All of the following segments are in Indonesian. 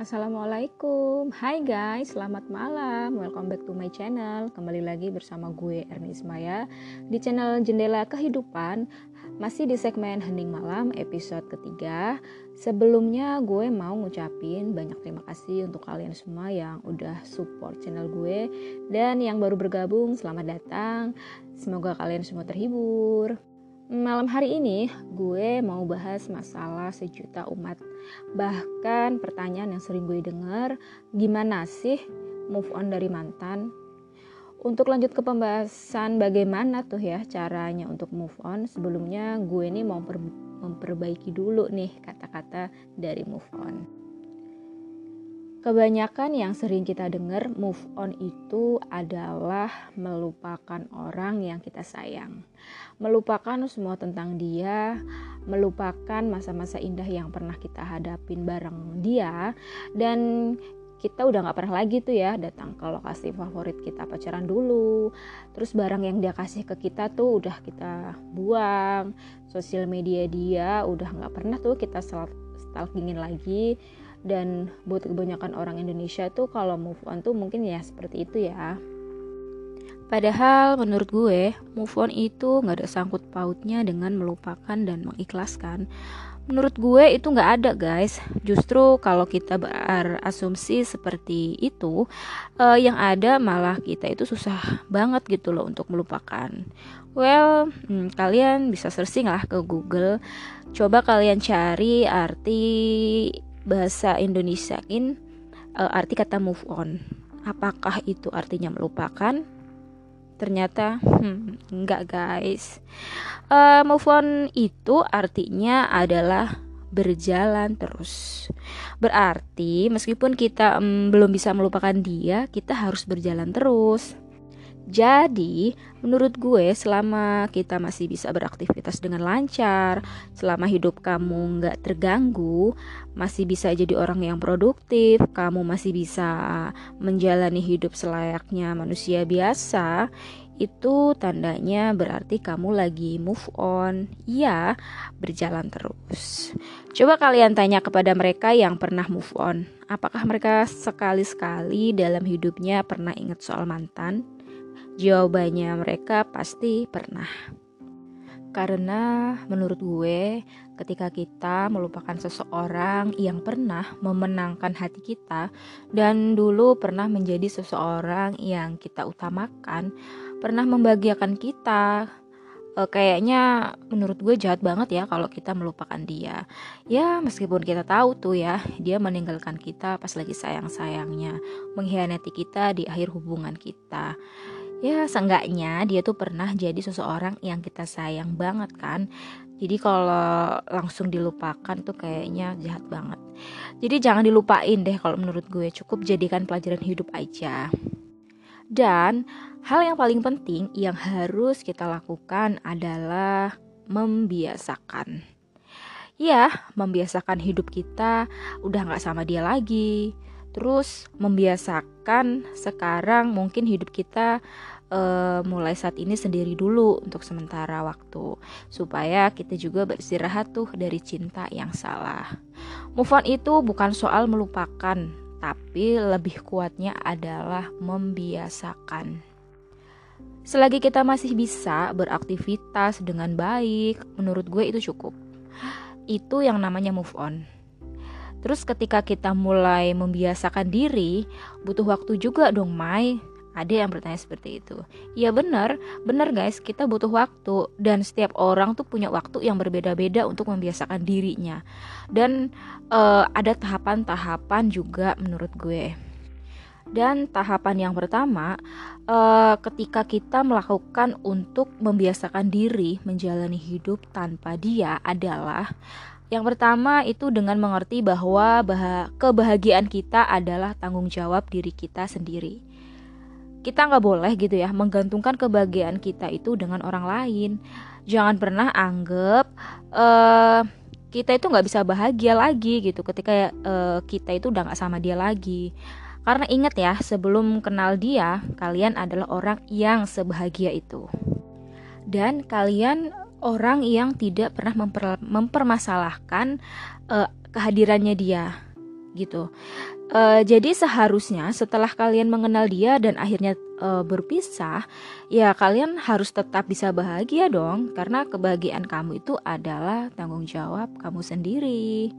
Assalamualaikum. Hai guys, selamat malam. Welcome back to my channel. Kembali lagi bersama gue Erni Ismaya Di channel Jendela Kehidupan. Masih di segmen Hening Malam episode ketiga. Sebelumnya gue mau ngucapin banyak terima kasih untuk kalian semua yang udah support channel gue Dan yang baru bergabung, selamat datang. Semoga kalian semua terhibur Malam hari ini gue mau bahas masalah sejuta umat. Bahkan pertanyaan yang sering gue dengar, gimana sih move on dari mantan? Untuk lanjut ke pembahasan bagaimana tuh ya caranya untuk move on, sebelumnya gue ini mau memperbaiki dulu nih kata-kata dari move on. Kebanyakan yang sering kita dengar move on itu adalah melupakan orang yang kita sayang. Melupakan semua tentang dia, melupakan masa-masa indah yang pernah kita hadapin bareng dia dan kita udah gak pernah lagi tuh ya datang ke lokasi favorit kita pacaran dulu terus barang yang dia kasih ke kita tuh udah kita buang sosial media dia udah gak pernah tuh kita stalkingin lagi dan buat kebanyakan orang Indonesia tuh kalau move on tuh mungkin ya seperti itu ya Padahal menurut gue move on itu nggak ada sangkut pautnya dengan melupakan dan mengikhlaskan. Menurut gue itu nggak ada guys. Justru kalau kita berasumsi seperti itu, uh, yang ada malah kita itu susah banget gitu loh untuk melupakan. Well, hmm, kalian bisa searching lah ke Google. Coba kalian cari arti bahasa Indonesiain uh, arti kata move on. Apakah itu artinya melupakan? Ternyata hmm, enggak guys. Uh, move on itu artinya adalah berjalan terus. Berarti meskipun kita um, belum bisa melupakan dia, kita harus berjalan terus. Jadi, menurut gue, selama kita masih bisa beraktivitas dengan lancar, selama hidup kamu nggak terganggu, masih bisa jadi orang yang produktif, kamu masih bisa menjalani hidup selayaknya manusia biasa, itu tandanya berarti kamu lagi move on. Ya, berjalan terus. Coba kalian tanya kepada mereka yang pernah move on, apakah mereka sekali-sekali dalam hidupnya pernah ingat soal mantan? Jawabannya mereka pasti pernah. Karena menurut gue, ketika kita melupakan seseorang yang pernah memenangkan hati kita dan dulu pernah menjadi seseorang yang kita utamakan, pernah membahagiakan kita, e, kayaknya menurut gue jahat banget ya kalau kita melupakan dia. Ya, meskipun kita tahu tuh ya, dia meninggalkan kita pas lagi sayang-sayangnya, mengkhianati kita di akhir hubungan kita ya seenggaknya dia tuh pernah jadi seseorang yang kita sayang banget kan. Jadi kalau langsung dilupakan tuh kayaknya jahat banget. Jadi jangan dilupain deh kalau menurut gue cukup jadikan pelajaran hidup aja. Dan hal yang paling penting yang harus kita lakukan adalah membiasakan. Ya membiasakan hidup kita udah gak sama dia lagi terus membiasakan sekarang mungkin hidup kita uh, mulai saat ini sendiri dulu untuk sementara waktu supaya kita juga beristirahat tuh dari cinta yang salah. Move on itu bukan soal melupakan, tapi lebih kuatnya adalah membiasakan. Selagi kita masih bisa beraktivitas dengan baik, menurut gue itu cukup. Itu yang namanya move on. Terus ketika kita mulai membiasakan diri, butuh waktu juga dong Mai. Ada yang bertanya seperti itu. Iya benar, benar guys, kita butuh waktu dan setiap orang tuh punya waktu yang berbeda-beda untuk membiasakan dirinya. Dan uh, ada tahapan-tahapan juga menurut gue. Dan tahapan yang pertama, uh, ketika kita melakukan untuk membiasakan diri menjalani hidup tanpa dia adalah yang pertama itu dengan mengerti bahwa bah kebahagiaan kita adalah tanggung jawab diri kita sendiri. Kita nggak boleh gitu ya menggantungkan kebahagiaan kita itu dengan orang lain. Jangan pernah anggap uh, kita itu nggak bisa bahagia lagi gitu ketika uh, kita itu udah nggak sama dia lagi. Karena ingat ya sebelum kenal dia kalian adalah orang yang sebahagia itu. Dan kalian orang yang tidak pernah memper, mempermasalahkan uh, kehadirannya dia. gitu. Uh, jadi seharusnya setelah kalian mengenal dia dan akhirnya uh, berpisah, ya kalian harus tetap bisa bahagia dong, karena kebahagiaan kamu itu adalah tanggung jawab kamu sendiri.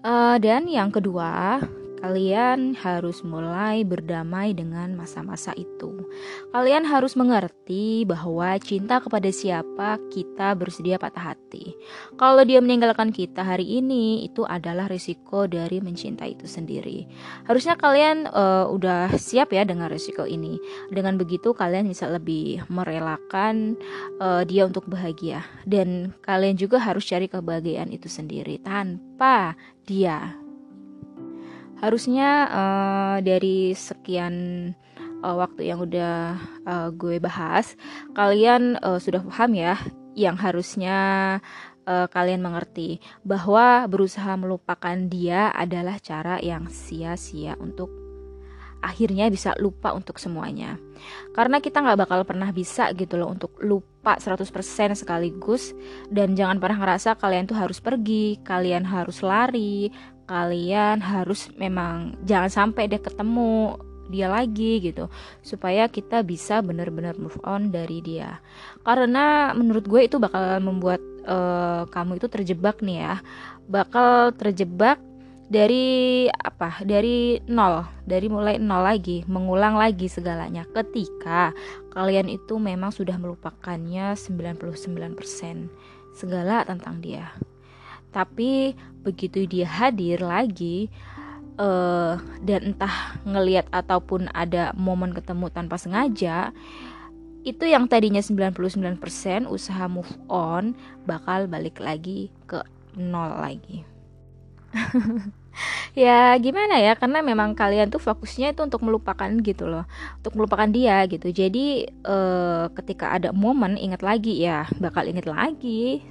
Uh, dan yang kedua, Kalian harus mulai berdamai dengan masa-masa itu. Kalian harus mengerti bahwa cinta kepada siapa kita bersedia patah hati. Kalau dia meninggalkan kita hari ini, itu adalah risiko dari mencintai itu sendiri. Harusnya kalian uh, udah siap ya dengan risiko ini. Dengan begitu kalian bisa lebih merelakan uh, dia untuk bahagia dan kalian juga harus cari kebahagiaan itu sendiri tanpa dia harusnya uh, dari sekian uh, waktu yang udah uh, gue bahas kalian uh, sudah paham ya yang harusnya uh, kalian mengerti bahwa berusaha melupakan dia adalah cara yang sia-sia untuk akhirnya bisa lupa untuk semuanya. Karena kita nggak bakal pernah bisa gitu loh untuk lupa 100% sekaligus. Dan jangan pernah ngerasa kalian tuh harus pergi kalian harus lari kalian harus memang jangan sampai deh ketemu dia lagi gitu supaya kita bisa benar-benar move on dari dia. Karena menurut gue itu bakal membuat uh, kamu itu terjebak nih ya. Bakal terjebak dari apa? Dari nol dari mulai nol lagi mengulang lagi segalanya. Ketika kalian itu memang sudah melupakannya 99% segala tentang dia tapi begitu dia hadir lagi uh, dan entah ngeliat ataupun ada momen ketemu tanpa sengaja itu yang tadinya 99% usaha move on bakal balik lagi ke nol lagi. Ya gimana ya? Karena memang kalian tuh fokusnya itu untuk melupakan gitu loh. Untuk melupakan dia gitu. Jadi uh, ketika ada momen ingat lagi ya bakal ingat lagi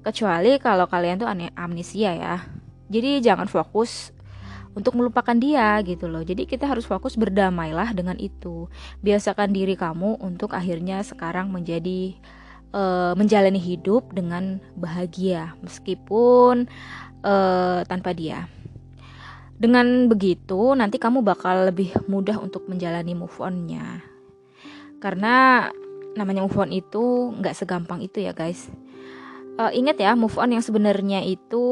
Kecuali kalau kalian tuh amnesia ya. Jadi jangan fokus untuk melupakan dia gitu loh. Jadi kita harus fokus berdamailah dengan itu. Biasakan diri kamu untuk akhirnya sekarang menjadi uh, menjalani hidup dengan bahagia meskipun uh, tanpa dia. Dengan begitu nanti kamu bakal lebih mudah untuk menjalani move onnya. Karena namanya move on itu nggak segampang itu ya guys uh, ingat ya move on yang sebenarnya itu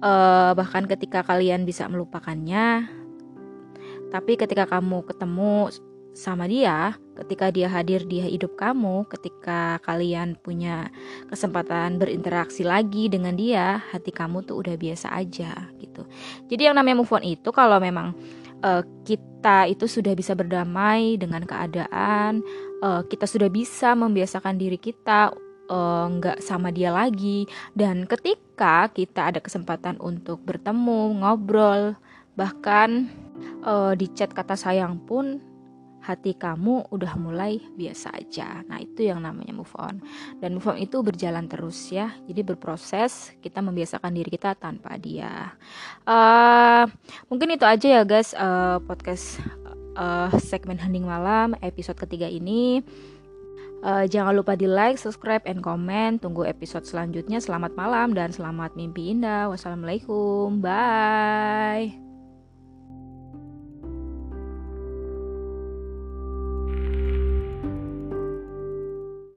uh, bahkan ketika kalian bisa melupakannya tapi ketika kamu ketemu sama dia, ketika dia hadir di hidup kamu, ketika kalian punya kesempatan berinteraksi lagi dengan dia, hati kamu tuh udah biasa aja gitu. Jadi yang namanya move on itu kalau memang uh, kita itu sudah bisa berdamai dengan keadaan, uh, kita sudah bisa membiasakan diri kita nggak uh, sama dia lagi dan ketika kita ada kesempatan untuk bertemu ngobrol bahkan uh, di chat kata sayang pun hati kamu udah mulai biasa aja. Nah, itu yang namanya move on. Dan move on itu berjalan terus ya. Jadi berproses, kita membiasakan diri kita tanpa dia. Uh, mungkin itu aja ya guys uh, podcast uh, segmen hening malam episode ketiga ini. Uh, jangan lupa di like, subscribe, and comment. Tunggu episode selanjutnya. Selamat malam dan selamat mimpi indah. Wassalamualaikum. Bye.